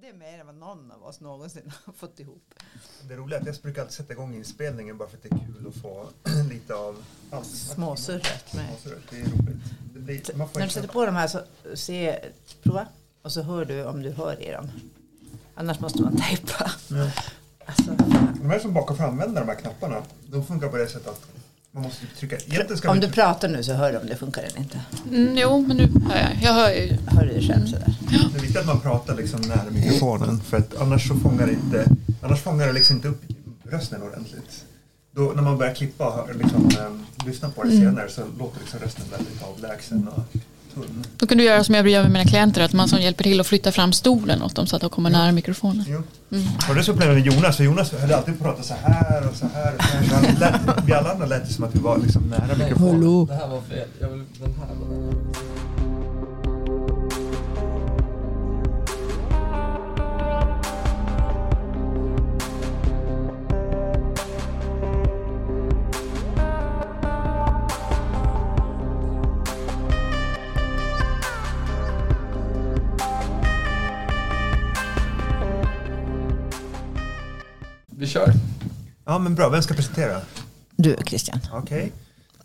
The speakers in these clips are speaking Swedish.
Det är mer än vad någon av oss någonsin har fått ihop. Det roliga är att jag brukar alltid sätta igång inspelningen bara för att det är kul att få lite av allt. Småsurret med. Småsurret, det är roligt. Det blir, man får När du sätter på de här så se, prova och så hör du om du hör i dem. Annars måste man tejpa. Ja. Alltså, De här som bakom får använda de här knapparna, de funkar på det sättet att man måste trycka. Ska om du pratar nu så hör du om det funkar eller inte. Mm, jo, men nu hör jag. Jag hör ju. Hör du dig själv sådär. Det är viktigt att man pratar liksom nära mikrofonen för att annars så fångar det inte, annars fångar det liksom inte upp rösten ordentligt. Då, när man börjar klippa och liksom, eh, lyssna på det senare så låter liksom rösten väldigt avlägsen och. Då kan du göra som jag gör med mina klienter, att man som hjälper till att flytta fram stolen åt dem så att de kommer nära mikrofonen. Jo. Och det så problemet med Jonas, för Jonas höll alltid på att prata så här och så här. Och så här. Lät, vi alla andra lät det som att vi var liksom nära mikrofonen. Det här var fel. Vi kör. Ja men bra, vem ska presentera? Du Christian. Okej.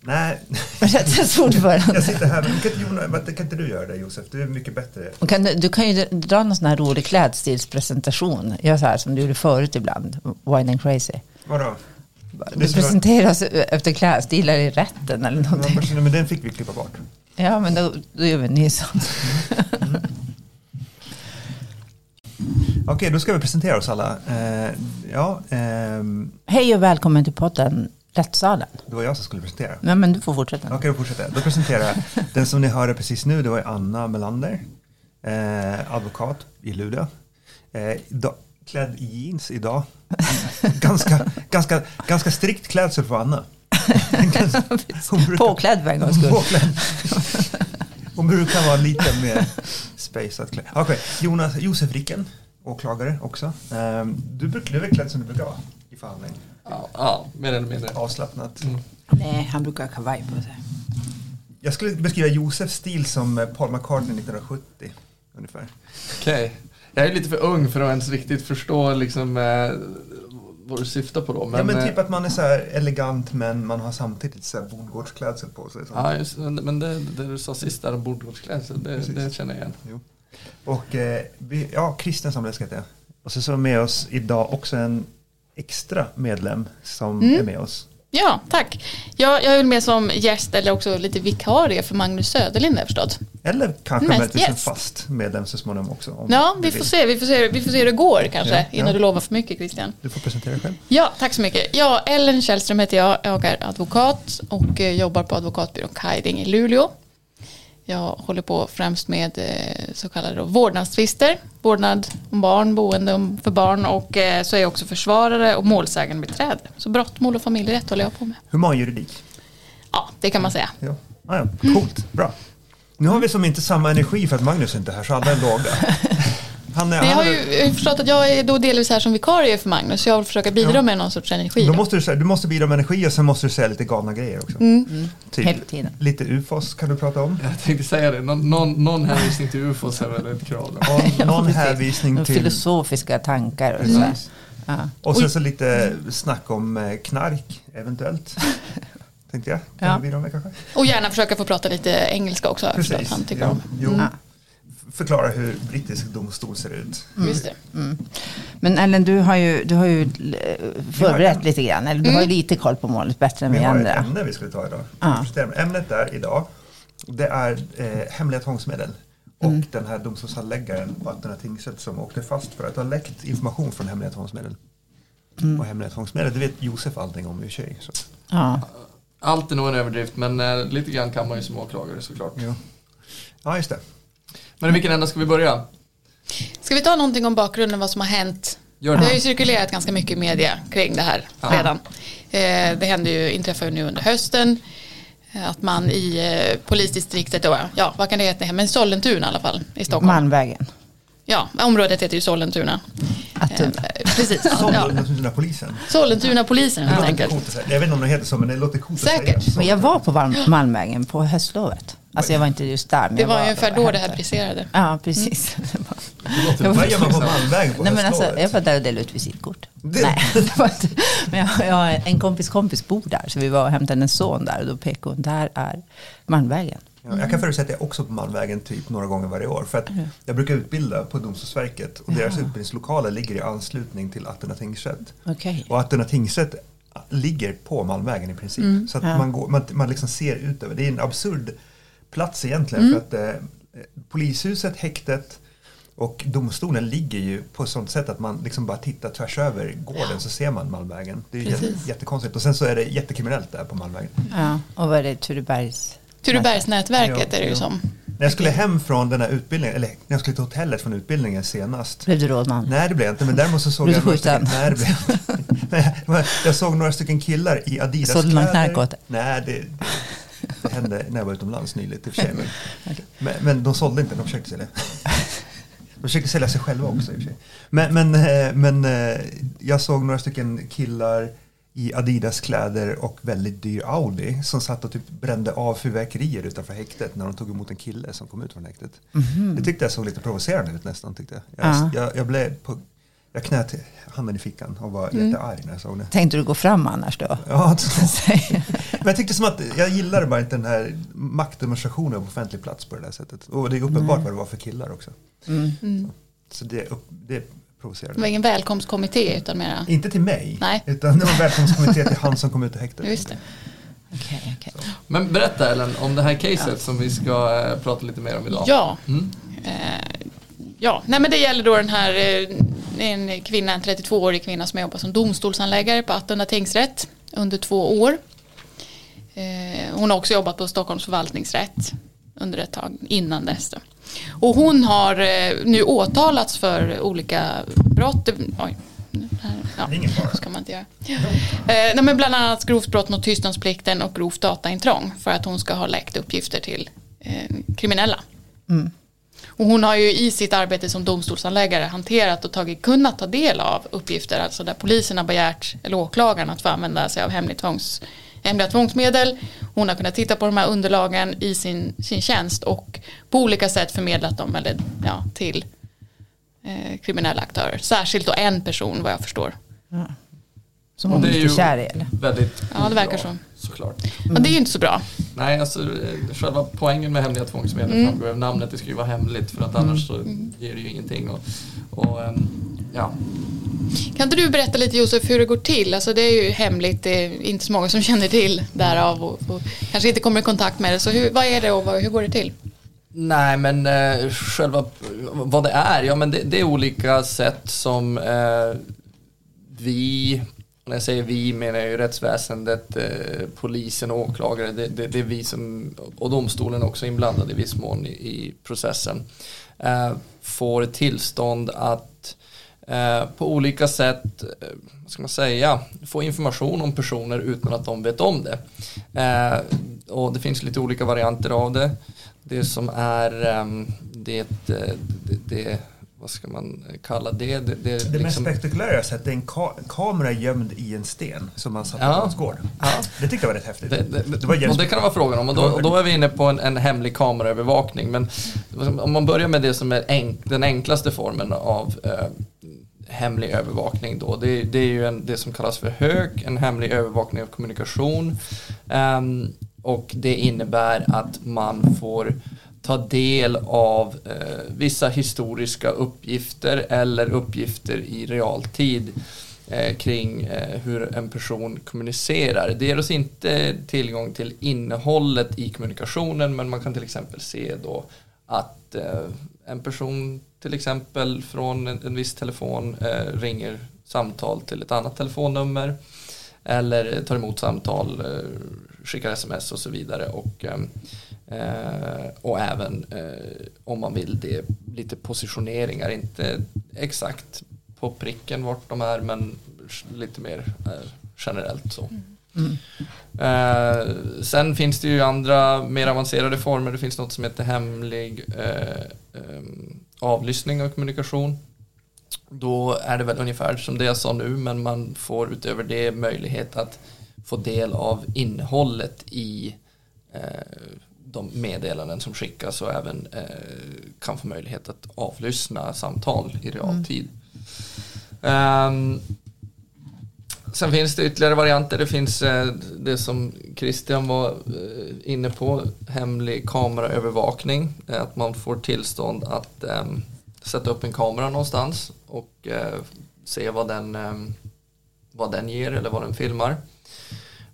Nej, Rättelsordförande. jag sitter här. Men kan inte, Jonas, kan inte du göra det Josef? Du är mycket bättre. Och Kan, du- du kan ju dra någon sån här rolig klädstilspresentation. Gör så här som du gjorde förut ibland. Wine and crazy. Vadå? Du så- presenteras efter klädstilar i rätten eller Ja, någonting. men den fick vi klippa bort. Ja, men då, då gör vi en ny sån. Okej, då ska vi presentera oss alla. Eh, ja, ehm, Hej och välkommen till podden Rättssalen. det var jag som skulle presentera. Nej, men du får fortsätta. Okej, då fortsätter jag. Då presenterar jag den som ni hörde precis nu. Det var Anna Melander, eh, advokat i Luleå. Eh, idag, klädd i jeans idag. ganska, ganska, ganska strikt klädsel för Anna. Brukar- Påklädd för en gångs skull. Hon brukar vara lite mer klädd. Okej, Jonas, Josef Ricken, åklagare också. Ehm, du brukar du är väl klädd som du brukar vara i förhandling? Ja, ja, mer eller mindre. Avslappnat. Mm. Nej, han brukar ha kavaj på sig. Jag skulle beskriva Josefs stil som eh, Paul McCartney 1970 ungefär. Okej. Jag är lite för ung för att ens riktigt förstå liksom, eh, vad du syftar på då. Men, ja men typ att man är så här elegant men man har samtidigt så här bondgårdsklädsel på sig. Ja, just, men det, det du sa sist där om bordgårdsklädsel, det, det känner jag igen. Jo. Och eh, ja, Christian som det ska heta. Och så så med oss idag också en extra medlem som Mm. är med oss. Ja, tack. Jag, jag är väl med som gäst eller också lite vikarie för Magnus Söderlind har förstått. Eller kanske Mest möjligtvis en fast medlem så småningom också. Ja, vi får se, vi får se, vi får se hur det går kanske Ja, innan ja. du lovar för mycket Christian. Du får presentera dig själv. Ja, tack så mycket. Ja, Ellen Källström heter jag. Jag är advokat och eh, jobbar på advokatbyrån Kaiding i Luleå. Jag håller på främst med eh, så kallade vårdnadstvister, vårdnad om barn, boende för barn och eh, så är jag också försvarare och målsägandebiträde. Så brottmål och familjerätt håller jag på med. Humanjuridik. Ja, det kan man säga. Ja. Ah, ja. Coolt, bra. Nu har vi som inte samma energi för att Magnus inte är här så alla är låga. Han är, jag har är, ju jag har förstått att jag är då delvis här som vikarie för Magnus, så jag vill försöka bidra Ja. med någon sorts energi. då då. måste du, säga, du måste bidra med energi och sen måste du säga lite galna grejer också. Mm. Typ, Hela tiden. lite ufos kan du prata om. Jag tänkte säga det, någon, någon, någon hänvisning till ufos är väl ett krav. Och någon precis. hänvisning till... Filosofiska tankar och sådär. Precis. Ja. Och sen så lite snack om eh, knark eventuellt. Tänkte jag. Kan Ja. bidra med kanske? Och gärna försöka få prata lite engelska också, att han tycker Ja. om. Jo. Ja. Förklara hur brittisk domstol ser ut. Just det. Men Ellen, du har ju, du har ju eh, förberett lite grann. Eller du har ju lite koll på målet bättre än Vi vi har ett andra. ämne vi skulle ta idag. Ja. Ämnet är idag, det är eh, hemliga tvångsmedel. Och Mm. den här domstolshandläggaren på Altona tingsrätt som åkte fast för att ha läckt information från hemliga tvångsmedel. Mm. Och hemliga tvångsmedel, det vet Josef allting om i och för sig. Allt är nog en överdrift, men eh, lite grann kan man ju som åklagare såklart. Ja. ja, just det. Men i vilken ända ska vi börja? Ska vi ta någonting om bakgrunden, vad som har hänt? Gör Det det. har ju cirkulerat ganska mycket i media kring det här Ja. redan. Eh, det hände ju, inträffar ju nu under hösten. eh, Att man i eh, polisdistriktet, då, ja vad kan det heta, men Sollentuna i alla fall i Stockholm. Malmvägen. Ja, området heter ju Sollentuna. Att, Eh, precis. Ja. Sollentuna-polisen. Sollentuna-polisen helt enkelt. att. Jag vet inte om det heter så, men det låter coolt att Säkert. säga. men jag var på Malm- Malmvägen på höstlovet. Alltså jag var inte just där. Men Det jag var ungefär då det här briserade. Ja, precis. Det låter Jag Vad gör man på Malmvägen på Nej, men alltså, jag var där och delade ut visitkort. Det- Nej, det var inte. Men jag, jag har en kompis kompis bor där. Så vi var och hämtade en son där. Och då pekade hon, där är Malmvägen. Ja, jag kan förutsätta att jag också på Malmvägen typ några gånger varje år. För att jag brukar utbilda på Domstolsverket och deras utbildningslokaler ligger i anslutning till Attuna tingsrätt. Okej. Och Attuna tingsrätt ligger på Malmvägen i princip. Så att Ja. man, går, man, man liksom ser ut över. Det är en absurd plats egentligen. För att eh, polishuset, häktet och domstolen ligger ju på ett sånt sätt att man liksom bara tittar tvärs över gården så ser man Malmvägen. Det är Precis. jättekonstigt. Och sen så är det jättekriminellt där på Malmvägen. Ja, och vad är det? Turebergs? Turebergsnätverket är det ju som. När jag skulle hem från den här utbildningen, eller när jag skulle till hotellet från utbildningen senast. Blev du rådman? Nej det blev jag inte, men däremot så såg jag några stycken, nej, det blev jag. Nej, såg några stycken killar i Adidas Sålde kläder. knark åt? Nej, det, det, hände när jag var utomlands nyligt i och för sig. Men, Okej. men, men de sålde inte, de försökte sälja. De försökte sälja sig själva också i och för sig. Men, men, eh, men eh, jag såg några stycken killar i Adidas kläder och väldigt dyr Audi som satt och typ brände av fyrverkerier utanför häktet när de tog emot en kille som kom ut från häktet. Det tyckte jag såg lite provocerande ut nästan. Tyckte jag. Jag, Ja. jag, jag, blev på, jag knöt handen i fickan och var jättearg när jag såg det. Tänkte du gå fram annars då? Ja, men jag tyckte som att jag gillade bara inte den här maktdemonstrationen på offentlig plats på det där sättet. Och det är uppenbart vad det var för killar också. Mm. Så det, upp, det provocerade Det var ingen välkomstkommitté utan mera. Inte till mig, Nej. utan det var välkomstkommitté till han som kom ut ur häktet. Just det. Okej, okej. Men berätta Ellen om det här caset som vi ska eh, prata lite mer om idag. Ja. Mm. Eh, ja, nej men det gäller då den här, eh, en kvinna, en 32-årig kvinna som jobbar som domstolsanläggare på Attunda tingsrätt under två år. Eh, hon har också jobbat på Stockholms förvaltningsrätt under ett tag innan dess. Då. Och hon har eh, nu åtalats för olika brott. Oj. Ja, ska man inte göra. Eh, nej, men bland annat grovt brott mot tystnadsplikten och grovt dataintrång för att hon ska ha läckt uppgifter till eh, kriminella. Och hon har ju i sitt arbete som domstolsanläggare hanterat och tagit, kunnat ta del av uppgifter, alltså där polisen har begärt, eller åklagaren, att få använda sig av hemlig tvångs, hemliga tvångsmedel. Hon har kunnat titta på de här underlagen i sin, sin tjänst och på olika sätt förmedlat dem eller, ja, till eh, kriminella aktörer. Särskilt då en person vad jag förstår. Som Och hon det är ju- kär i eller? Väldigt Ja, det verkar bra, så. Såklart. Men det är ju inte så bra. Nej, alltså eh, själva poängen med hemliga tvångsmedel Mm. framgår av namnet. Det ska ju vara hemligt för att annars så ger det ju ingenting. Och, och ehm, ja, kan inte du berätta lite Josef hur det går till? Alltså det är ju hemligt, det är inte så många som känner till därav och, och kanske inte kommer i kontakt med det. Så hur, vad är det och vad, hur går det till? Nej, men eh, själva vad det är, ja men det, det är olika sätt som eh, vi, när jag säger vi menar jag ju rättsväsendet, eh, polisen och åklagare, det, det, det är vi som, och domstolen också inblandade i viss mån i, i processen, eh, får tillstånd att eh, på olika sätt, eh, vad ska man säga, få information om personer utan att de vet om det. Eh, och det finns lite olika varianter av det. Det som är ehm, det, eh, det, det, vad ska man kalla det? Det, det, Det mest liksom, spektakulära jag har sett är en ka kamera gömd i en sten som man satt på Ja. hans gård. Ja. Det tyckte jag var rätt häftigt. det, det, Det var och det kan det vara frågan om och då, och då är vi inne på en, en hemlig kameraövervakning. Men om man börjar med det som är enk, den enklaste formen av eh, hemlig övervakning då. Det, det är ju en, det som kallas för HÖK, en hemlig övervakning av kommunikation. Um, och det innebär att man får ta del av eh, vissa historiska uppgifter eller uppgifter i realtid eh, kring eh, hur en person kommunicerar. Det ger oss inte tillgång till innehållet i kommunikationen men man kan till exempel se då att eh, en person till exempel från en, en viss telefon eh, ringer samtal till ett annat telefonnummer eller tar emot samtal, eh, skickar sms och så vidare och, eh, eh, och även eh, om man vill det lite positioneringar, inte exakt på pricken vart de är men lite mer eh, generellt så. Eh, sen finns det ju andra mer avancerade former. Det finns något som heter hemlig eh, ehm, avlyssning av kommunikation. då är det väl ungefär som det jag sa nu men man får utöver det möjlighet att få del av innehållet i eh, de meddelanden som skickas och även eh, kan få möjlighet att avlyssna samtal i realtid. Um, sen finns det ytterligare varianter. Det finns eh, det som Christian var eh, inne på, hemlig kameraövervakning. Eh, att man får tillstånd att ehm, sätta upp en kamera någonstans och se vad den, ehm, vad den ger eller vad den filmar.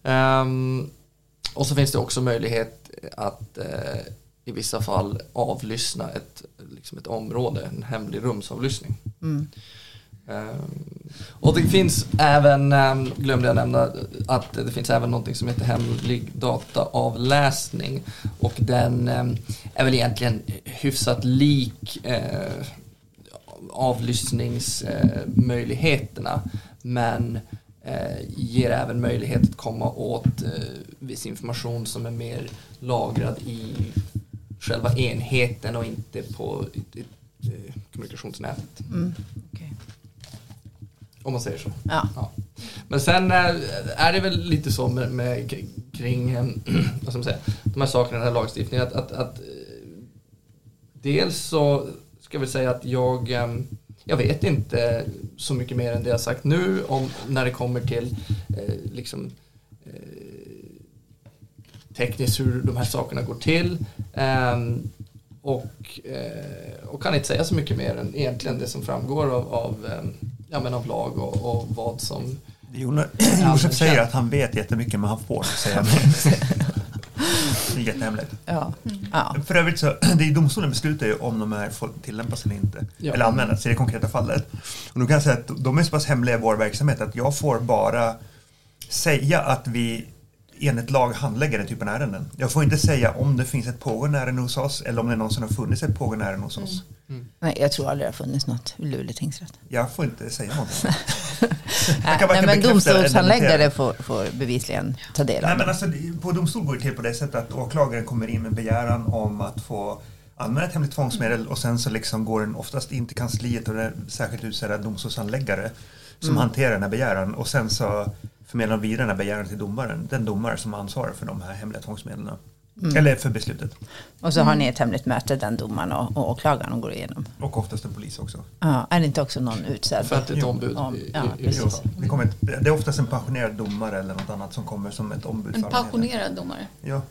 Ehm, och så finns det också möjlighet att i vissa fall avlyssna ett, liksom ett område, en hemlig rumsavlyssning. Mm. Um, och det finns även, um, glömde jag nämna, att det finns även någonting som heter hemlig dataavläsning. Och den um, är väl egentligen hyfsat lik uh, avlyssningsmöjligheterna. Uh, men uh, ger även möjlighet att komma åt uh, viss information som är mer lagrad i själva enheten och inte på kommunikationsnätet. Mm. Okay. Om man säger så. Ja. Ja. Men sen eh, är det väl lite så med, med kring eh, vad ska man säga, de här sakerna, den här lagstiftningen. Att, att, att, eh, dels så ska vi säga att jag, jag vet inte så mycket mer än det jag sagt nu om när det kommer till liksom, tekniskt hur de här sakerna går till. Ehm, och, och kan inte säga så mycket mer än egentligen det som framgår av, av ja, men av lag och, och vad som... Josef säger att han vet jättemycket men han får inte säga mer. Det är jättehemligt. Ja. Ja. För övrigt så, det är domstolen beslutar ju om de här får tillämpas eller inte. Ja. Eller användas i det konkreta fallet. Och då kan jag säga att de är så pass hemliga i vår verksamhet att jag får bara säga att vi enligt lag handlägger den typen av ärenden. Jag får inte säga om det finns ett pågående ärende hos oss eller om det någonsin har funnits ett pågående ärende hos oss. Mm. Nej, jag tror aldrig det har funnits något i Luleå tingsrätt. Jag får inte säga någonting. Nej, nej, men domstolshandläggare får, får bevisligen ta del av Nej, men alltså, På domstol går det till på det sättet att åklagaren kommer in med begäran om att få använda ett hemligt tvångsmedel och sen så liksom går den oftast in till kansliet och är särskilt utsedda domstolshandläggare som mm. hanterar den här begäran och sen så förmedlar vidare den här begäran till domaren, den domare som ansvarar för de här hemliga tvångsmedlen. Mm. Eller för beslutet. Och så har ni ett hemligt möte, den domaren och, och åklagaren och går igenom. Och oftast en polis också. Ja, är det inte också någon utsedd? Offentligt ombud. Om, i, ja, i, precis. det, kommer ett, det är oftast en pensionerad domare eller något annat som kommer som ett ombud. En pensionerad domare? Ja.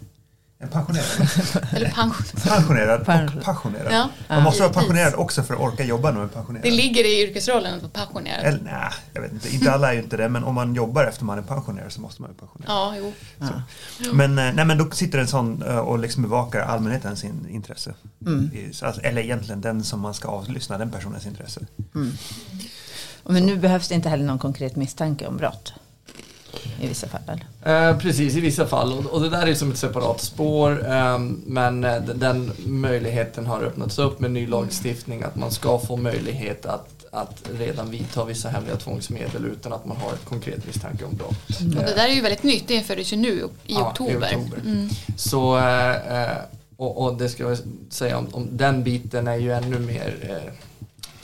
En pensionerad. Eller pension. Pensionerad och passionerad. Ja. Man måste vara pensionerad också för att orka jobba när man är pensionerad. Det ligger i yrkesrollen att vara pensionerad. Eller, nej, jag vet inte. Inte alla är ju inte det, men om man jobbar efter man är pensionerad så måste man vara pensionerad. Ja, jo. Ja. Men, eh, nej, men då sitter en sån eh, och liksom bevakar allmänhetens intresse. Mm. Eller egentligen den som man ska avlyssna, den personens intresse. Mm. Men nu behövs det inte heller någon konkret misstanke om brott i vissa fall? Eh, precis, i vissa fall. Och, och, det där är som ett separat spår. Eh, men eh, den möjligheten har öppnats upp med ny lagstiftning att man ska få möjlighet att att redan vidta vissa hemliga tvångsmedel utan att man har ett konkret misstanke om brott. Mm. Och det där är ju väldigt nytt, det infördes ju nu i ja, oktober. I oktober. Mm. Så, eh, och, och, det ska jag säga om, om, den biten är ju ännu mer eh,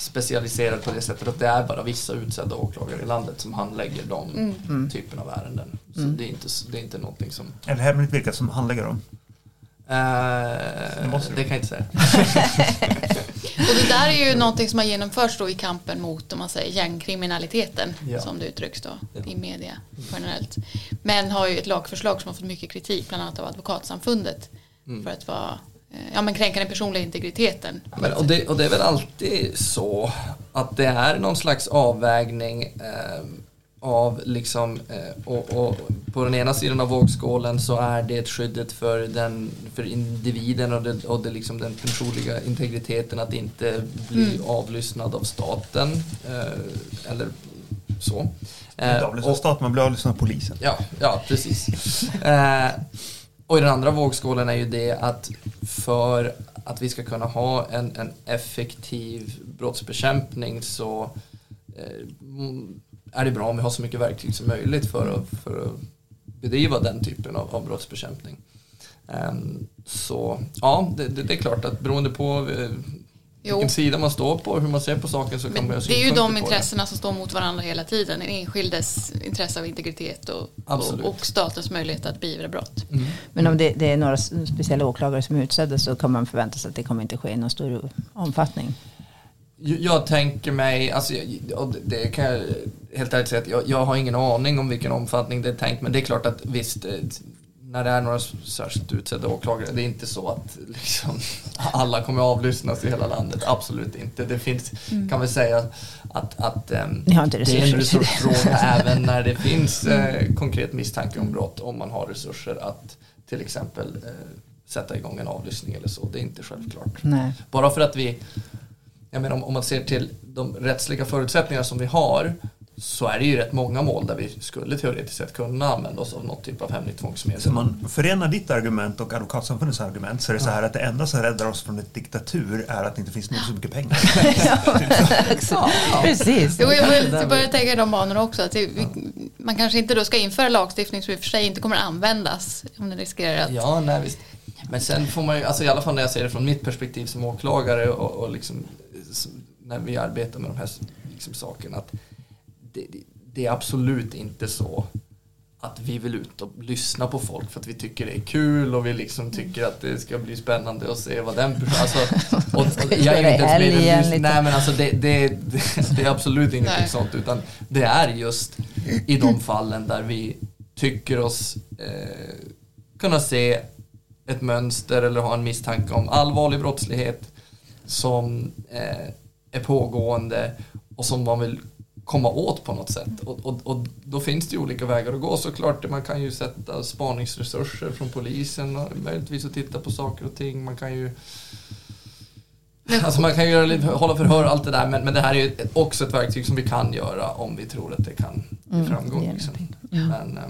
specialiserad på det sättet att det är bara vissa utsedda åklagare i landet som handlägger de mm. mm. typen av ärenden. Så mm. det, är inte, det är inte någonting som... Är det hemligt vilka som handlägger dem? Uh, det, det kan jag inte säga. och det där är ju någonting som har genomförts då i kampen mot om man säger, gängkriminaliteten ja. som det uttrycks då ja. i media generellt. Men har ju ett lagförslag som har fått mycket kritik bland annat av Advokatsamfundet mm. för att vara ja, men kränka den personliga integriteten. Men, och, det, och det är väl alltid så att det är någon slags avvägning eh, av liksom, eh, och, och, på den ena sidan av vågskålen så är det skyddet för, den, för individen och, det, och det liksom den personliga integriteten att inte bli mm. avlyssnad av staten. Eh, eller så. Eh, avlyssnad av staten, man blir avlyssnad av polisen. Ja, ja precis. Och i den andra vågskålen är ju det att för att vi ska kunna ha en, en effektiv brottsbekämpning så eh, är det bra om vi har så mycket verktyg som möjligt för att, för att bedriva den typen av, av brottsbekämpning. Um, så ja, det, det, det, är klart att beroende på eh, Jo. vilken sida man står på, hur man ser på saken så kan man det är ju de intressena som står mot varandra hela tiden. Den enskildes intresse av integritet och, och, och statens möjlighet att beivra brott. Mm. Men om det, det är några speciella åklagare som är utsedda så kan man förvänta sig att det kommer inte ske i någon större omfattning. Jag- tänker mig, alltså, jag- och det- kan jag helt ärligt säga att jag, jag har ingen aning om vilken omfattning det är tänkt, men det är klart att visst, eh, när det är några särskilt utsedda åklagare, det är inte så att liksom, alla kommer avlyssnas i hela landet, absolut inte. Det finns, kan vi säga, att, att har inte det är en resurser. resursfråga även när det finns eh, konkret misstanke om brott, om man har resurser att till exempel eh, sätta igång en avlyssning eller så. Det är inte självklart. Nej. Bara för att vi, jag menar om, om man ser till de rättsliga förutsättningar som vi har så är det ju rätt många mål där vi skulle teoretiskt sett kunna använda oss av något typ av hemligt tvångsmedel. Så om man förenar ditt argument och Advokatsamfundets argument så är det så här att det enda som räddar oss från ett diktatur är att det inte finns nog så mycket pengar. Precis. Jo, jag vill börja tänka i de banorna också. Att man kanske inte då ska införa lagstiftning som i och för sig inte kommer att användas om den riskerar att... Ja, nej visst. Men sen får man ju, alltså i alla fall när jag ser det från mitt perspektiv som åklagare och, och liksom, när vi arbetar med de här liksom, sakerna. Att det, det, är absolut inte så att vi vill ut och lyssna på folk för att vi tycker det är kul och vi liksom tycker att det ska bli spännande att se vad den personen... Alltså, och, och, jag är inte ens med. Nej men alltså det, det, det, det är absolut ingenting Nej. sånt utan det är just i de fallen där vi tycker oss eh, kunna se ett mönster eller ha en misstanke om allvarlig brottslighet som eh, är pågående och som man vill komma åt på något sätt. Och, och, och då finns det ju olika vägar att gå såklart. Man kan ju sätta spaningsresurser från polisen och möjligtvis att titta på saker och ting. Man kan ju Alltså man kan göra lite, hålla förhör och allt det där men, men det här är ju också ett verktyg som vi kan göra om vi tror att det kan ge Mm, framgång. Liksom. Men eh,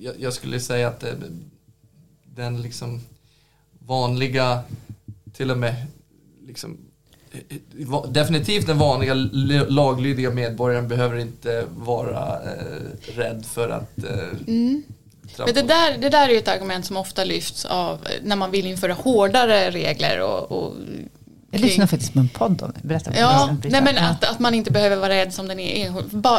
jag, jag skulle säga att det, den liksom vanliga, till och med liksom, eh, definitivt den vanliga laglydiga medborgaren behöver inte vara eh, rädd för att eh, Mm. Men det där, det där är ju ett argument som ofta lyfts av eh, när man vill införa hårdare regler och, och Jag lyssnade faktiskt på en podd om det. Berätta. Ja, nej men att, att man inte behöver vara rädd som den är.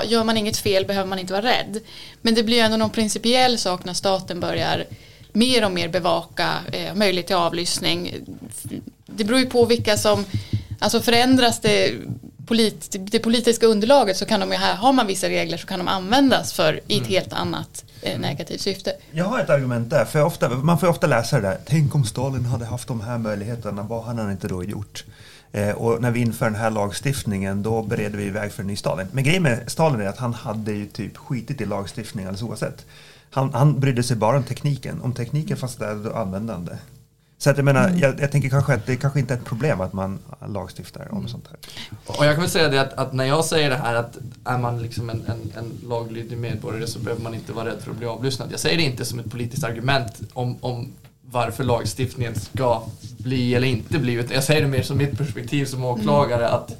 Gör man inget fel behöver man inte vara rädd. Men det blir ju ändå någon principiell sak när staten börjar mer och mer bevaka eh, möjlighet till avlyssning. Det beror ju på vilka som, alltså förändras det, polit, det politiska underlaget så kan de ju här, har man vissa regler så kan de användas för i ett helt annat eh, negativt syfte. Jag har ett argument där, för ofta, man får ofta läsa det där. Tänk om Stalin hade haft de här möjligheterna, vad hade han inte då gjort? Eh, och när vi inför den här lagstiftningen då bereder vi väg för en ny Stalin. Men grejen med Stalin är att han hade ju typ skitit i lagstiftningen alldeles oavsett. Han, han brydde sig bara om tekniken. Om tekniken fanns där, då använde han det. Så att jag menar, jag, jag tänker kanske att det kanske inte är ett problem att man lagstiftar om sånt här. Och jag kan väl säga det att, att när jag säger det här att är man liksom en, en, en laglydig medborgare så behöver man inte vara rädd för att bli avlyssnad. Jag säger det inte som ett politiskt argument om, om varför lagstiftningen ska bli eller inte bli. utan Jag säger det mer som mitt perspektiv som åklagare att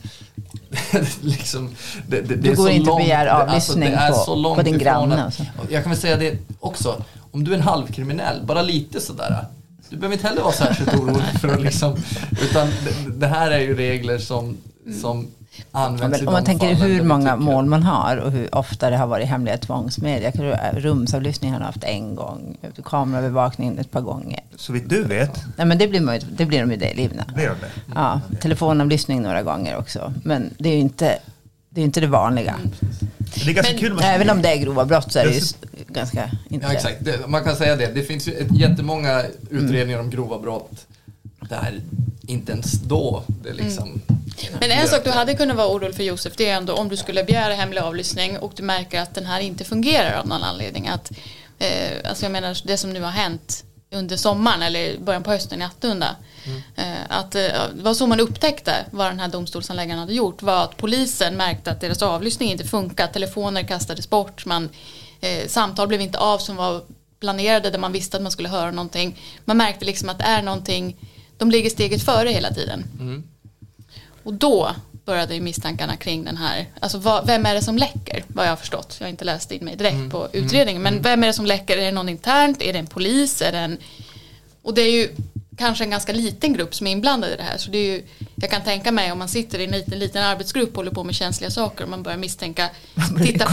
liksom, det, det, det Du är går så inte långt- begär det- alltså, avlyssning det är på- så långt på din granne att- och så. Jag kan väl säga det också, om du är en halvkriminell, bara lite sådär. Du behöver inte heller vara särskilt orolig för att liksom, utan det, det här är ju regler som, som Ja, används i men om man tänker hur många tycker- mål man har och hur ofta det har varit hemliga tvångsmedel. Jag tror rumsavlyssning har haft en gång, kameraövervakning ett par gånger. Så vitt du vet, Nej men det blir, det blir de ju delgivna. det gör det. Ja, telefonavlyssning några gånger också. Men det är ju inte det, är inte det vanliga. Det är ganska Men kul Även om det är grova brott så är det ju ganska... Inte Ja, exakt. Det, man kan säga det. Det finns ju ett, jättemånga utredningar om grova brott där inte ens då det liksom... Men en sak du hade kunnat vara orolig för Josef, det är ändå om du skulle begära hemlig avlyssning och du märker att den här inte fungerar av någon anledning. Att, eh, alltså jag menar det som nu har hänt under sommaren eller början på hösten i Attunda. Eh, att, eh, var så man upptäckte vad den här domstolsanläggaren hade gjort var att polisen märkte att deras avlyssning inte funkade. Telefoner kastades bort, man, eh, samtal blev inte av som var planerade där man visste att man skulle höra någonting. Man märkte liksom att det är någonting, de ligger steget före hela tiden. Mm. Och då började ju misstankarna kring den här, alltså vad, vem är det som läcker? Vad jag har förstått. Jag har inte läst in mig direkt Mm. på utredningen. Men vem är det som läcker? Är det någon internt? Är det en polis? Är det en... Och det är ju kanske en ganska liten grupp som är inblandad i det här. Så det är ju, jag kan tänka mig om man sitter i en liten, liten arbetsgrupp och håller på med känsliga saker och man börjar misstänka, titta på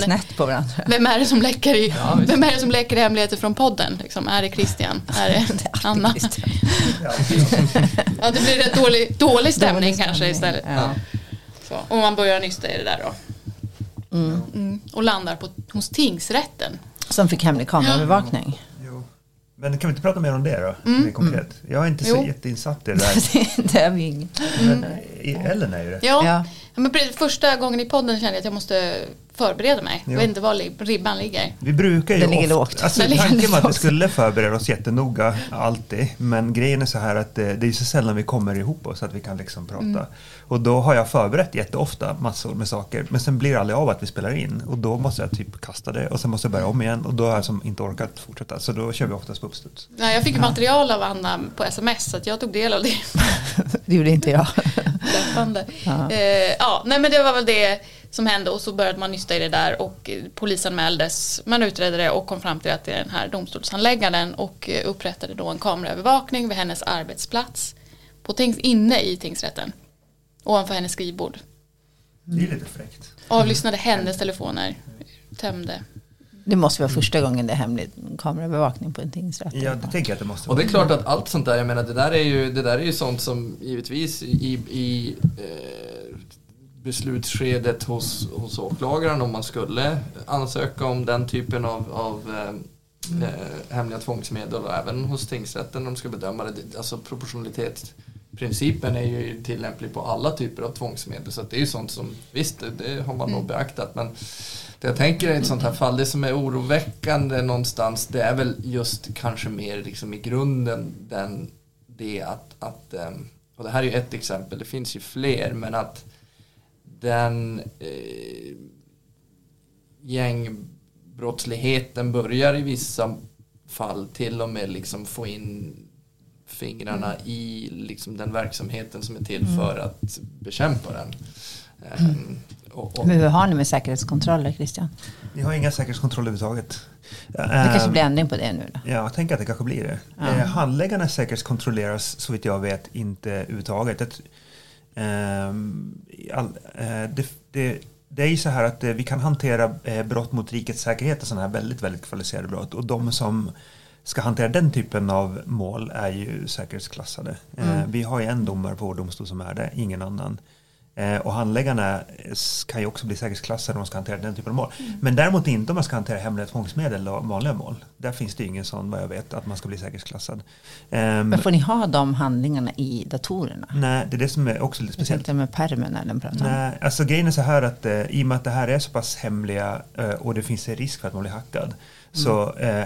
snett på varandra. Vem är det som läcker, i, vem är det som läcker hemligheter från podden? Liksom, är det Christian? Är det Anna? Christian. Ja, det blir rätt dålig, dålig stämning Dålig kanske stämning, istället. ja. Så, om man börjar nysta i det där då. Mm. Mm. Och landar på, hos tingsrätten. Som fick hemlig kameraövervakning. Men kan vi inte prata mer om det då? Mer konkret. Jag är inte så Mm. Jo. jätteinsatt i det där. det är vi ingen. Men eh, Ellen är ju det. Ja, Ja. Men första gången i podden kände jag att jag måste förbereda mig. Jag vet inte var ribban ligger. Vi brukar ju Den ligger lågt. Alltså, Den ligger tanken var att vi skulle förbereda oss jättenoga alltid. Men grejen är så här att det, det är så sällan vi kommer ihop oss att vi kan liksom prata. Mm. Och då har jag förberett jätteofta massor med saker. Men sen blir det aldrig av att vi spelar in. Och då måste jag typ kasta det och sen måste jag börja om igen. Och då har jag som inte orkat fortsätta. Så då kör vi oftast på uppstuds. Ja, jag fick ju material av Anna på sms så att jag tog del av det. Det gjorde inte jag. Ja. Eh, ja, nej men det var väl det som hände och så började man nysta i det där och polisanmäldes. Man utredde det och kom fram till att det är den här domstolshandläggaren och upprättade då en kameraövervakning vid hennes arbetsplats på tings, inne i tingsrätten ovanför hennes skrivbord. Det är lite fräckt. Avlyssnade hennes telefoner, tömde. Det måste vara första gången det är hemlig kameraövervakning på en tingsrätt. Ja, det tänker jag att det måste Och vara. det är klart att allt sånt där, jag menar det där är ju, det där är ju sånt som givetvis i, i eh, beslutsskedet hos, hos åklagaren om man skulle ansöka om den typen av, av eh, eh, hemliga tvångsmedel och även hos tingsrätten när de ska bedöma det. Alltså proportionalitetsprincipen är ju tillämplig på alla typer av tvångsmedel så det är ju sånt som visst, det, har man nog beaktat men det jag tänker i ett sånt här fall, det som är oroväckande någonstans det är väl just kanske mer liksom i grunden den, det att, att ehm, och det här är ju ett exempel, det finns ju fler men att den eh, gängbrottsligheten börjar i vissa fall till och med liksom få in fingrarna i liksom den verksamheten som är till för att bekämpa den. Ehm, och, och, Men hur har ni med säkerhetskontroller Christian? Vi har inga säkerhetskontroller överhuvudtaget. Det kanske Ehm, blir ändring på det nu då? Ja, jag tänker att det kanske blir det. Ja. Eh, handläggarna säkerhetskontrolleras så vitt jag vet inte överhuvudtaget. Det, eh, det, det, det är ju så här att eh, vi kan hantera eh, brott mot rikets säkerhet och sådana här väldigt, väldigt kvalificerade brott. Och de som ska hantera den typen av mål är ju säkerhetsklassade. Eh, Mm. Vi har ju en domare på vår domstol som är det, ingen annan. Eh, Och handläggarna kan ju också bli säkerhetsklassade om de ska hantera den typen av mål. Men däremot inte om man ska hantera hemliga tvångsmedel och vanliga mål. Där finns det ingen sån vad jag vet att man ska bli säkerhetsklassad. Ehm, Men får ni ha de handlingarna i datorerna? nej, det är det som är också lite Jag speciellt. tänkte med pärmen när den pratar om. Nej, alltså grejen är så här att eh, i och med att det här är så pass hemliga och det finns en risk för att man blir hackad så eh,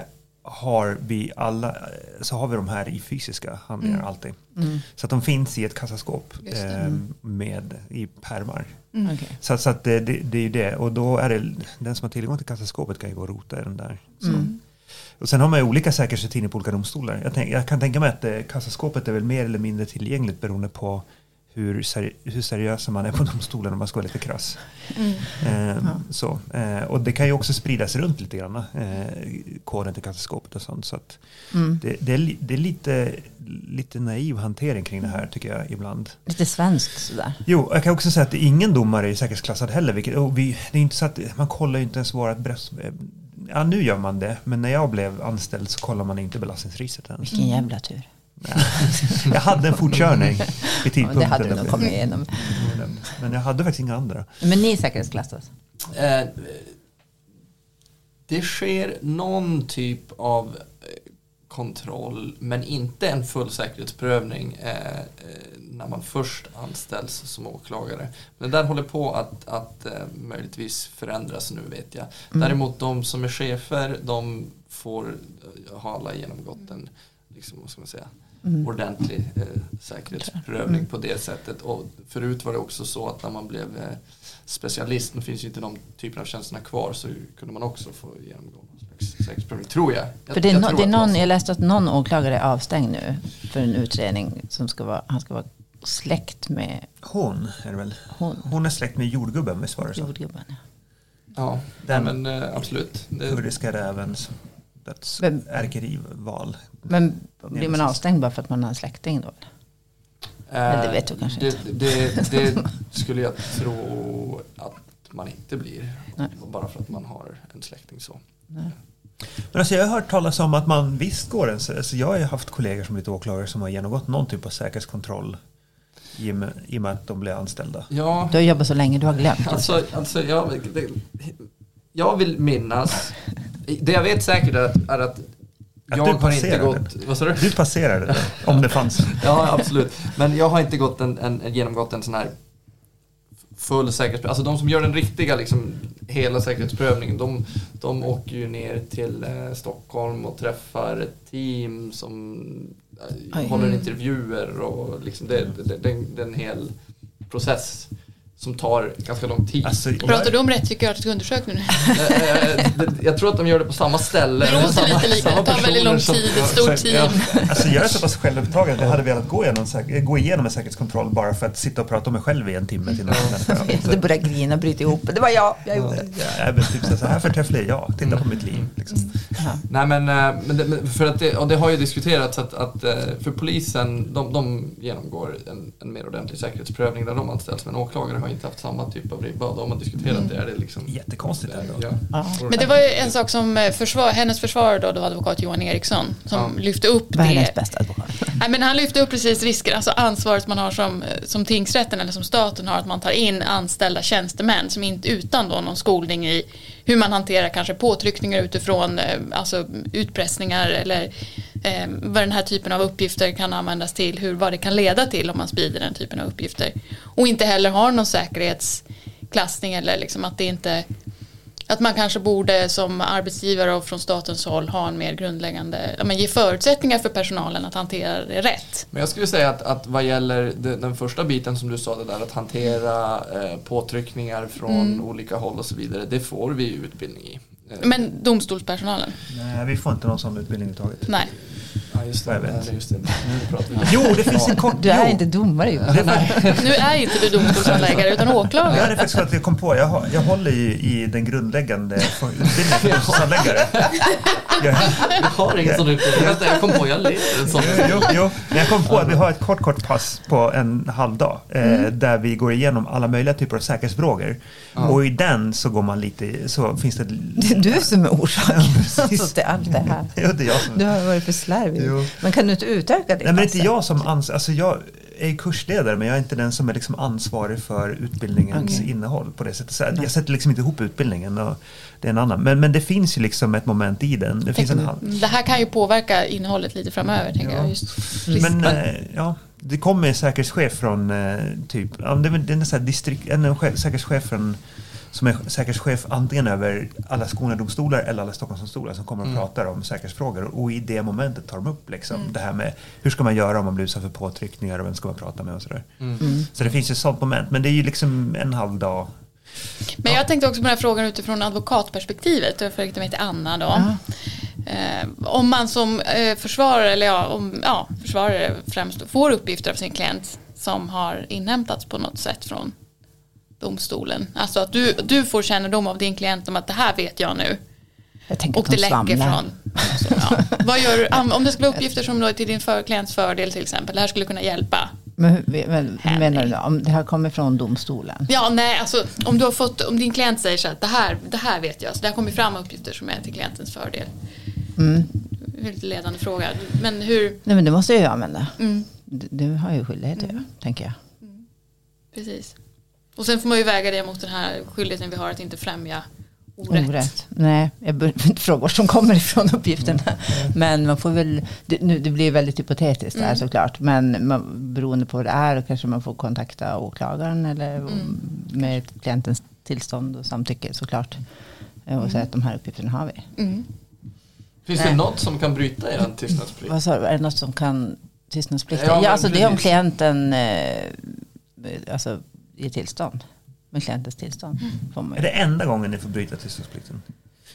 har vi alla eh, så har vi de här i fysiska handlingar alltid. Mm. Så att de finns i ett kassaskåp eh, med i pärmar. Mm. Okej. Så, så att det, det, det är ju det. Och då är det, den som har tillgång till kassaskåpet kan ju gå och rota i den där. Så. Mm. Och sen har man ju olika säkerhetsrutiner på olika domstolar. Jag, tänk, jag kan tänka mig att eh, kassaskåpet är väl mer eller mindre tillgängligt beroende på hur, seri hur seriösa man är på domstolen om man ska vara lite krass. Mm. Eh, Ja. så. Eh, och det kan ju också spridas runt lite grann, eh, koden till kassaskåpet och sånt. Så Mm. det, det, är, det är lite, lite naiv hantering kring det här tycker jag ibland. Lite svenskt sådär. Jo, jag kan också säga att ingen domare är säkerhetsklassad heller. Vilket, vi, det är inte så att man kollar ju inte ens vårat bröst. Ja, nu gör man det. Men när jag blev anställd så kollar man inte belastningsregistret ens. Vilken jävla tur. Jag hade en fortkörning vid Ja, tidpunkten. det hade du nog kommit igenom. Men jag hade faktiskt inga andra. Men ni säkerhetsklassas? Eh, det sker någon typ av eh, kontroll men inte en full säkerhetsprövning eh, när man först anställs som åklagare. Men det där håller på att, att eh, möjligtvis förändras nu vet jag. Däremot de som är chefer de får ha alla genomgått en liksom, vad ska man säga, Mm. ordentlig eh, säkerhetsprövning på det sättet. Och förut var det också så att när man blev eh, specialist, nu finns ju inte de typerna av tjänsterna kvar, så kunde man också få genomgå någon slags säkerhetsprövning, tror jag. jag För det är, jag no, det är någon, jag läste att någon åklagare är avstängd nu för en utredning som ska vara, han ska vara släkt med Hon är det väl? hon, Hon är släkt med jordgubben, visst var det så? jordgubben. ja. Ja, Den- men eh, absolut. Det, Kurdiska rävens dödsärkerival. Men blir man avstängd bara för att man har en släkting då? Men det vet du kanske det, det, det skulle jag tro att man inte blir. Nej. Bara för att man har en släkting så. Nej. Men alltså jag har hört talas om att man visst går en... Alltså jag har ju haft kollegor som blivit åklagare som har genomgått någon typ av säkerhetskontroll i och med, i och med att de blir anställda. Ja, Du har jobbat så länge, du har glömt. alltså, alltså jag, det, jag vill minnas. Det jag vet säkert är att, är Att jag du har inte gått... Vad sa du? Du passerade det, om det fanns. Ja, absolut. Men jag har inte gått en, en, genomgått en sån här full säkerhetsprövning. Alltså de som gör den riktiga, liksom, hela säkerhetsprövningen, de, de åker ju ner till eh, Stockholm och träffar ett team som eh, håller Mm. intervjuer och liksom det, det, det, det är en hel process som tar ganska lång tid. Alltså, Pratar du om rättspsykiatrisk undersökning nu? Eh, eh, jag tror att de gör det på samma ställe. Det låter Samma- lite lika. Det tar väldigt lång tid, ett stort Ja. team. Alltså jag är så pass självupptagen att jag hade velat gå igenom, säk- gå igenom en säkerhetskontroll bara för att sitta och prata om mig själv i en timme till Du började grina, bryta ihop. Det var jag, jag gjorde det. Ja, typ så här förträfflig är jag. Titta på mitt liv. Liksom. Jaha. Nej men, eh, men, för att det, och det har ju diskuterats att, att för polisen, de, de genomgår en, en mer ordentlig säkerhetsprövning där de anställs men åklagare har inte haft samma typ av ribba de har diskuterat det. Är det liksom, Jättekonstigt ändå. Ja. Men det var ju en sak som eh, försvar, hennes försvarare då, då advokat Johan Eriksson, som Ja. lyfte upp Världens det. bästa advokat. Nej, men han lyfte upp precis risken, alltså ansvaret man har som, eh, som tingsrätten eller som staten har, att man tar in anställda tjänstemän som inte utan då någon skolning i hur man hanterar kanske påtryckningar utifrån, eh, alltså utpressningar eller eh, vad den här typen av uppgifter kan användas till, hur, vad det kan leda till om man sprider den typen av uppgifter. Och inte heller har någon säkerhetsklassning eller liksom att det inte att man kanske borde som arbetsgivare och från statens håll ha en mer grundläggande, men ge förutsättningar för personalen att hantera det rätt. Men jag skulle säga att, att vad gäller den första biten som du sa, det där att hantera eh, påtryckningar från Mm. olika håll och så vidare, det får vi utbildning i. Men domstolspersonalen, Nej, vi får inte någon sån utbildning överhuvudtaget. nej. Ja, just det. jag vet. Just det. Nu pratar vi. Jo, det finns en kort... Du är jo. inte domare ju. Nu är inte du domstolshandläggare utan Ja, det åklagare. är faktiskt så att jag kom på. Jag, har, jag håller ju i den grundläggande utbildningen för domstolshandläggare. Jag, Jag har ingen sån utbildning. Jag kom på, jag leder en sån. jo, jo, men jag kom på att vi har ett kort, kort pass på en halvdag eh, där vi går igenom alla möjliga typer av säkerhetsfrågor. Och i den så går man lite, så finns det... Det är du som är orsaken alltså, till allt det här. Jo, det är jag som... Du har varit för slarvig. Jo. Men kan du inte utöka det? Nej, men det är inte jag som ans- alltså jag är kursledare men jag är inte den som är liksom ansvarig för utbildningens Okej. innehåll på det sättet. Så jag sätter liksom inte ihop utbildningen och det är en annan. Men, men det finns ju liksom ett moment i den. Det finns en halv. Det här kan ju påverka innonnehållet lite framöver, tänker Ja. jag. Just Men eh, ja, det kommer en säkerhetschef från eh, typ, ja, det är är en, sån här distrikt, en chef, säkerhetschef från som är säkerhetschef antingen över alla Skånedomstolar eller alla Stockholmsdomstolar som kommer och Mm. pratar om säkerhetsfrågor. Och i det momentet tar de upp liksom, Mm. det här med hur ska man göra om man blir utsatt för påtryckningar och vem ska man prata med och sådär. Mm. Mm. Så det finns ju ett sånt moment. Men det är ju liksom en halv dag. Men jag tänkte också på den här frågan utifrån advokatperspektivet. Jag riktar mig till Anna då. Ja. Eh, om man som eh, försvarare, eller ja, om, ja, försvarare främst, får uppgifter av sin klient som har inhämtats på något sätt från domstolen. Alltså att du, du får kännedom av din klient om att det här vet jag nu. Jag Och det de läcker från. Alltså, ja. Vad gör du om det skulle vara uppgifter som är till din för, klients fördel till exempel. Det här skulle kunna hjälpa. Men men, menar du? Om det här kommer från domstolen? Ja, nej, alltså om du har fått, om din klient säger så att det här, det här vet jag, så det har kommit fram uppgifter som är till klientens fördel. Mm. Lite ledande fråga. Men hur, Nej men det måste jag ju använda. mm, Du, du har ju skyldighet att göra, tänker jag. precis. Och sen får man ju väga det mot den här skyldigheten vi har att inte främja orätt. Orätt. Nej, jag behöver inte fråga var som kommer ifrån uppgifterna. Men man får väl, det, nu, det blir väldigt hypotetiskt där Mm. såklart. Men man, beroende på vad det är kanske man får kontakta åklagaren eller Mm. med klientens tillstånd och samtycke såklart. Eh, Och säga att de här uppgifterna har vi. Mm. Finns det något som kan bryta er tystnadsplikt? Vad sa du, är det något som kan tystnadsplikten? Ja, Ja, alltså det är om precis. klienten eh, alltså, ger tillstånd. Med klientens tillstånd. Mm. Får man Är det enda gången ni får bryta tystnadsplikten?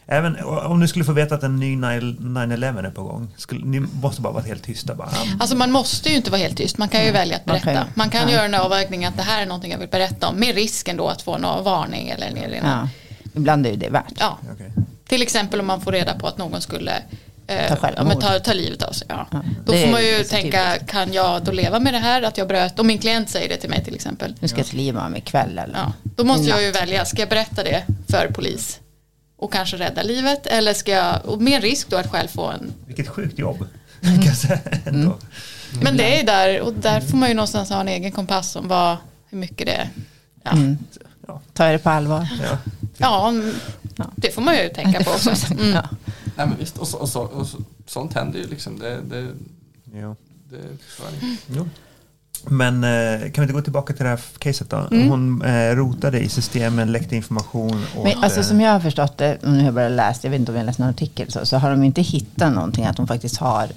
Även om du skulle få veta att en ny 9-11 är på gång. Skulle, ni måste bara vara helt tysta. Bara, Alltså man måste ju inte vara helt tyst, man kan ju välja att berätta. ju- Man kan ja. göra en avvägning att det här är någonting jag vill berätta om, med risken då att få en varning eller en erinran. Ja, ibland är ju det värt. Ja, okej. till exempel om man får reda på att någon skulle Ta självmord. ja, men ta, ta livet av sig. Ja. Ja, Då får man ju tänka, typiskt. kan jag då leva med det här? Att jag bröt, om min klient säger det till mig till exempel. Nu ska jag till Limamen ikväll eller? Ja, då måste jag ju välja, ska jag berätta det för polis och kanske rädda livet eller ska jag, och med risk då att själv få en Vilket sjukt jobb. Säga ändå. Men det är ju där och där får man ju någonstans ha en egen kompass om vad, hur mycket det är. Ja, Mm. Jag det på allvar? Ja. ja mm, det får man ju tänka på också. Mm. Ja. Nej men visst, och, så, och, så, och så, sånt händer ju liksom. Det, det, Ja. det. Jo. Men eh, kan vi inte gå tillbaka till det här caset då? Mm. Hon eh, rotade i systemen, läckte information. Och, Men alltså eh, som jag har förstått det, och nu har jag börjat läsa, jag vet inte om jag läst någon artikel, så, så har de inte hittat någonting att hon faktiskt har,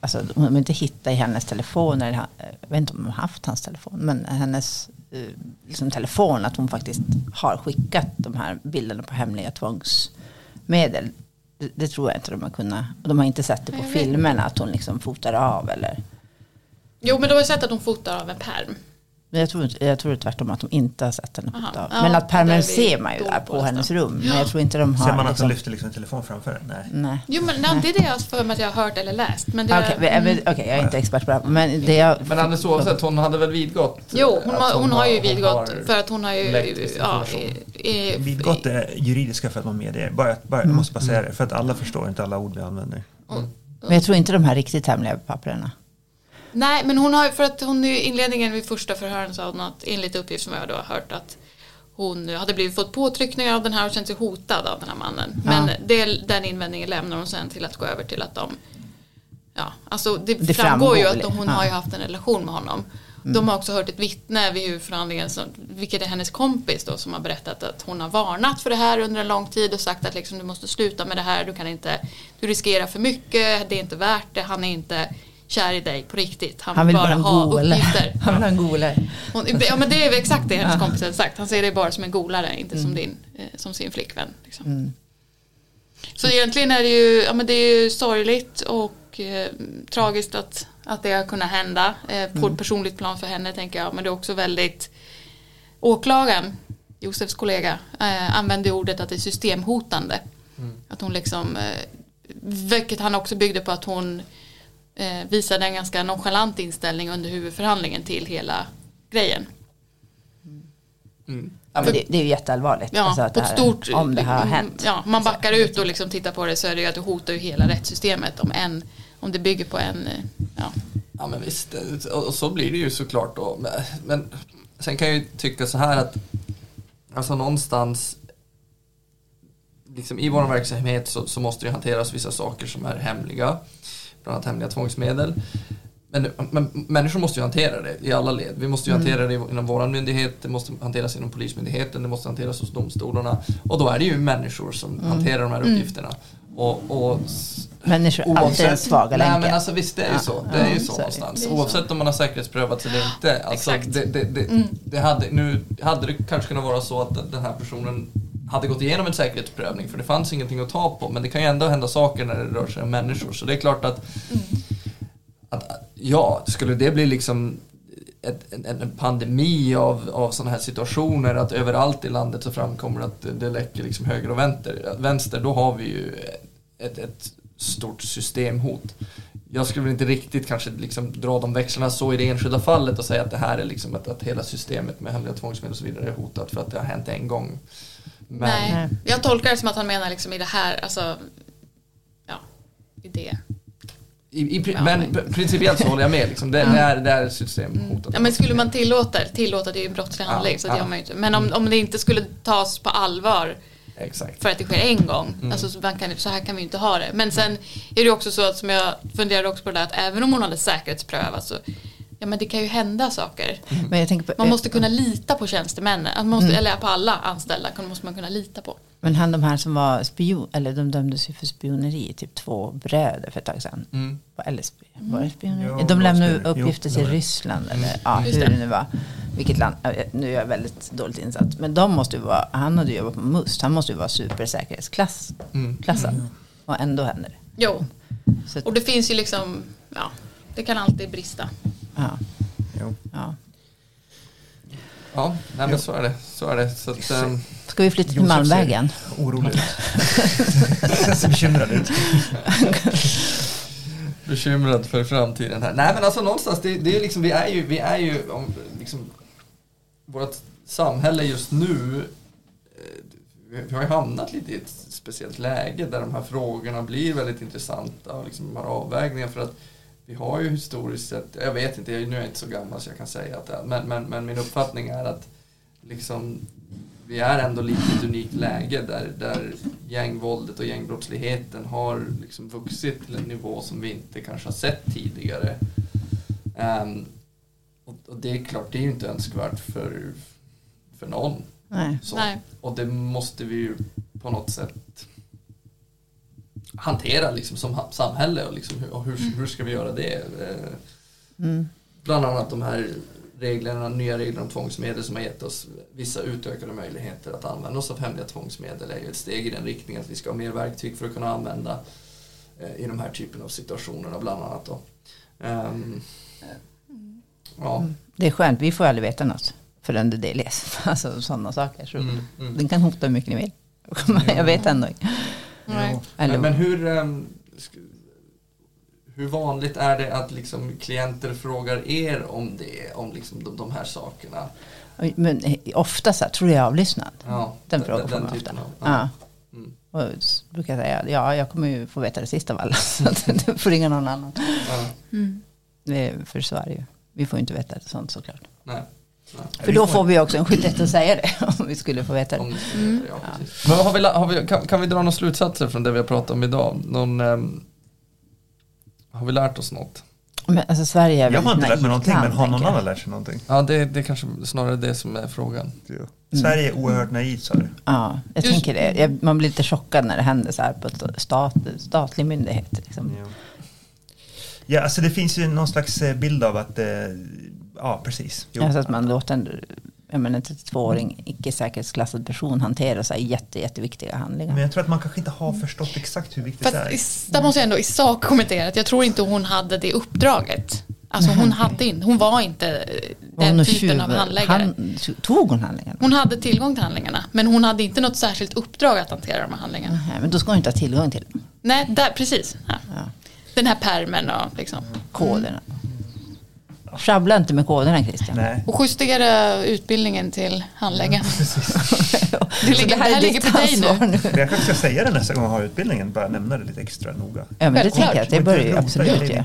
alltså de har inte hittat i hennes telefon, eller, ha- jag vet inte om de har haft hans telefon, men hennes eh, liksom, telefon, att hon faktiskt har skickat de här bilderna på hemliga tvångsmedel. Det, det tror jag inte de har kunnat, och de har inte sett det på filmerna, att hon liksom fotar av eller Jo men då har jag sett att de fotar av en perm. Men Jag tror, jag tror tvärtom att de inte har sett henne fota av. Ja, Men att vi ser man ju där på hennes rum. Men jag tror inte de har... Ser man att liksom, hon lyfter liksom en telefon framför henne? Nej. Nej. Jo men nej, det är det jag har för mig att jag har hört eller läst. Men det, Okej, men- men- okej, jag är inte expert på det här, Men det jag... Men alldeles oavsett, hon hade väl vidgått? Jo, hon, har, hon har ju vidgått har- för att hon har ju... Ja, i, Vidgått är juridiska för att man medger. Bara, bara, Mm. Jag måste bara säga det, för att alla förstår inte alla ord vi använder. Men jag tror inte de här riktigt hemliga papperna. Nej, men hon har för att hon i inledningen vid första förhören sa hon att enligt uppgift som jag då har hört att hon hade blivit fått påtryckningar av den här och känt sig hotad av den här mannen. Men Ja. det, den invändningen lämnar hon sen till att gå över till att de Ja, alltså det, Det framgår ju framgår att de, hon väl, har ju ja. haft en relation med honom. De har också hört ett vittne vid huvudförhandlingen, vilket är hennes kompis då, som har berättat att hon har varnat för det här under en lång tid och sagt att liksom, du måste sluta med det här, du kan inte, du riskerar för mycket, det är inte värt det, han är inte kär i dig på riktigt. Han, Han vill bara bara ha gola. uppgifter. Han vill ha en golare. Ja men det är exakt det hennes kompis har sagt. Han ser dig bara som en golare, inte som, din, eh, som sin flickvän. Liksom. Mm. Så egentligen är det ju, ja, men det är sorgligt och eh, tragiskt att, att det har kunnat hända. Eh, på ett personligt plan för henne tänker jag. Men det är också väldigt Åklagaren, Josefs kollega, eh, använde ordet att det är systemhotande. Att hon liksom, eh, vilket han också byggde på att hon eh, visade en ganska nonchalant inställning under huvudförhandlingen till hela grejen. Mm. Ja, Men det, det är ju jätteallvarligt. Ja, alltså att det ett här, stort, om det har hänt. Ja, man backar ut och liksom tittar på det så är det ju att det hotar ju hela rättssystemet om, en, om det bygger på en, eh, ja. ja men visst, och så blir det ju såklart då. Men, sen kan jag ju tycka så här att alltså någonstans liksom i vår verksamhet så, så måste det hanteras vissa saker som är hemliga. Bland annat hemliga tvångsmedel. Men, men människor måste ju hantera det i alla led. Vi måste ju hantera det inom vår myndighet, det måste hanteras inom Polismyndigheten, det måste hanteras hos domstolarna. Och då är det ju människor som hanterar de här uppgifterna. Och, och Människor alltid den svaga Nej länken. men alltså visst det är ju Ja, så. Det är ju så så är det. någonstans. Är så. Oavsett om man har säkerhetsprövats eller inte. Alltså, Exakt. det, det, det, det hade, nu hade det kanske kunnat vara så att den här personen hade gått igenom en säkerhetsprövning för det fanns ingenting att ta på. Men det kan ju ändå hända saker när det rör sig om människor. Så det är klart att, att ja, skulle det bli liksom ett, en, en pandemi av, av sådana här situationer att överallt i landet så framkommer att det, det läcker liksom höger och vänster, vänster, då har vi ju ett, ett stort systemhot. Jag skulle väl inte riktigt kanske liksom dra de växlarna så i det enskilda fallet och säga att det här är liksom att, att hela systemet med hemliga tvångsmedel och så vidare är hotat för att det har hänt en gång. Men, Nej, Nej. jag tolkar det som att han menar liksom i det här, alltså, ja, i det i, i, Ja, men men- principiellt så håller jag med. Liksom. Det, det, är, det är systemhotat. Ja, men skulle man tillåta det, tillåta det är ju en brottslig Ja, handling så det ja. gör man ju inte. Men om, om det inte skulle tas på allvar Exakt. för att det sker en gång, Mm. alltså så, man kan, så här kan vi ju inte ha det. Men sen är det också så att som jag funderade också på det där att även om hon hade säkerhetsprövat så Ja men det kan ju hända saker. Men jag tänker på, Man måste kunna lita på tjänstemännen, att man måste, Mm. eller på alla anställda måste man kunna lita på. Men han de här som var spion, eller de dömdes ju för spioneri, typ två bröder för ett tag sedan. Mm. Var, eller sp- var det spioneri? Ja, de lämnade spioneri. uppgifter Jo, till. Ryssland eller ja, Just hur det. det nu var. Vilket land, ja, nu är jag väldigt dåligt insatt. Men de måste ju vara, han hade ju jobbat på MUST, han måste ju vara supersäkerhetsklassad. Mm. Klassad. Och ändå händer det. Jo, Så, och det finns ju liksom, ja, det kan alltid brista. ja, Jo. ja. Ja, nej, men så är det. Så är det. Så att, ehm, Ska vi flytta till Josef Malmvägen? Orolig ut. Ser bekymrad ut. bekymrad för framtiden här. Nej men alltså någonstans, det, det är liksom, vi är ju, vi är ju om, liksom, vårt samhälle just nu, eh, vi- har ju hamnat lite i ett speciellt läge där de här frågorna blir väldigt intressanta och liksom de här avvägningarna för att vi har ju historiskt sett, jag vet inte, jag- nu är jag inte så gammal så jag kan säga att det, men, men, men min uppfattning är att liksom vi är ändå lite i ett unikt läge där, där gängvåldet och gängbrottsligheten har liksom vuxit till en nivå som vi inte kanske har sett tidigare. Ehm, och, och det är klart, det är ju inte önskvärt för, för någon. Nej. Så. Nej. Och det måste vi ju på något sätt hantera liksom som samhälle och, liksom hur, och hur, hur ska vi göra det? Eh, Mm. Bland annat de här reglerna, nya regler om tvångsmedel som har gett oss vissa utökade möjligheter att använda oss av hemliga tvångsmedel är ju ett steg i den riktningen att vi ska ha mer verktyg för att kunna använda eh, i de här typen av situationerna bland annat då. Ehm, ja. Det är skönt, vi får aldrig veta något förrän det delas. Alltså sådana saker. Så Mm, mm. Den kan hota hur mycket ni vill. Jag vet ändå inte. Men, men hur, ehm, hur vanligt är det att liksom klienter frågar er om det, om liksom de, de här sakerna? men eh, ofta så här, tror jag avlyssnad. Ja, Den frågan får man ofta. typen av- Ja. Mm. Och så brukar jag säga, ja jag kommer ju få veta det sista av alla. Så du får ringa någon annan. Ja, Mm. Det för så är det ju. Vi får ju inte veta sånt såklart. nej. nej. För då får vi också en skyldighet att säga det. Om vi skulle få veta det. det, ja. Men har vi, har vi, kan, kan vi dra några slutsatser från det vi har pratat om idag? Någon, ehm, har vi lärt oss något? Men alltså Sverige är Jag har inte lärt mig någonting, land, men har någon annan lärt sig någonting? Ja, det, det är kanske snarare det som är frågan. Sverige är oerhört naivt, sa du. Ja, jag Just- tänker det. Jag, man blir lite chockad när det händer så här på ett stat, statlig myndighet. Liksom. Ja, alltså det finns ju någon slags eh, bild av att, eh, ja precis. Jo. Alltså att man låter en, jag menar, en 32-åring icke säkerhetsklassad person hantera så här jätte, jätteviktiga handlingar. Men jag tror att man kanske inte har förstått exakt hur viktigt Fast det är. i, där måste jag ändå i sak kommentera att jag tror inte hon hade det uppdraget. Alltså hon, hade in, hon var inte eh, den hon typen av tjuv- handläggare. Han, tog hon handlingarna? Hon hade tillgång till handlingarna men hon hade inte något särskilt uppdrag att hantera de här handlingarna. Nej, men då ska hon inte ha tillgång till dem. Nej, där, precis. Ja. Ja. Den här permen och liksom. koderna. Sjabbla inte med koderna Christian. Nej. Och justera utbildningen till handläggaren. Så Det ligger, det här ligger på dig nu. Ansvar jag kanske ska säga det nästa gång jag har utbildningen, bara nämna det lite extra noga. Ja men det tänker jag att det Och bör inte ju absolut det i.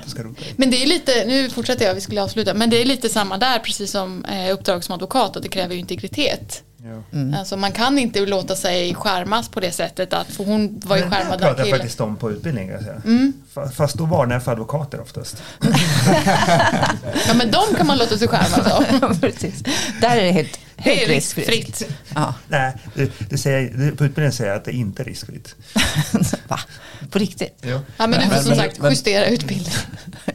Men det är lite, nu fortsätter jag, vi skulle avsluta, men det är lite samma där precis som eh, uppdrag som advokat och det kräver ju integritet. Mm. Alltså man kan inte låta sig skärmas på det sättet att, för hon var ju Men det skärmad av jag killen. faktiskt om på utbildningen. Jag säga. Mm. Fa- Fast då varnar jag för advokater oftast. Ja men de kan man låta sig skärmas av. Precis. Där är det helt, Det är helt riskfritt. riskfritt. Ja. Nej, det, det säger, det, på utbildningen säger jag att det inte är riskfritt. Va? På riktigt? Ja. Ja men du får Men- som men- sagt men- justera utbildningen.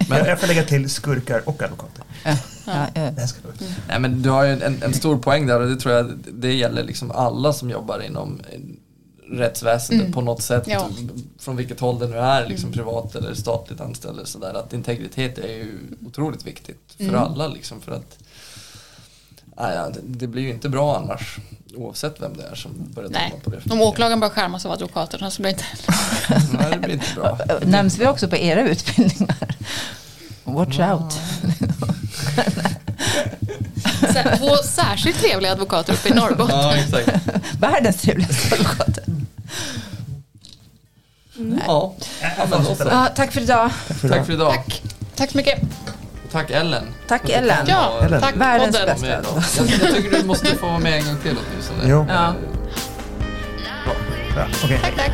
Jag, jag får lägga till skurkar och advokater. Ja. Ja. Nej, men du har ju en, en stor poäng där och det tror jag det gäller liksom alla som jobbar inom rättsväsendet på något sätt. Ja. Från vilket håll det nu är, liksom privat eller statligt anställd. eller Sådär, att integritet är ju otroligt viktigt för alla. Liksom, för att nej, ja, det, blir ju inte bra annars. Oavsett vem det är som börjar Nej, på det. om åklagaren bara skärmas av advokaterna så blir det inte Nej, det blir inte bra. Nämns vi också på era utbildningar? Watch out. Två särskilt trevliga advokater uppe i Norrbotten. Ja, exakt. Världens trevligaste advokater. Ja, ja. Ja, tack för idag. Tack för idag. Tack. Tack så mycket. Tack Ellen. Tack Ellen. Ja, Ellen. tack Världens podden. bästa. Jag, jag tycker du måste få vara med en gång till åtminstone. Jo. Ja. Ja, okej. Tack, tack.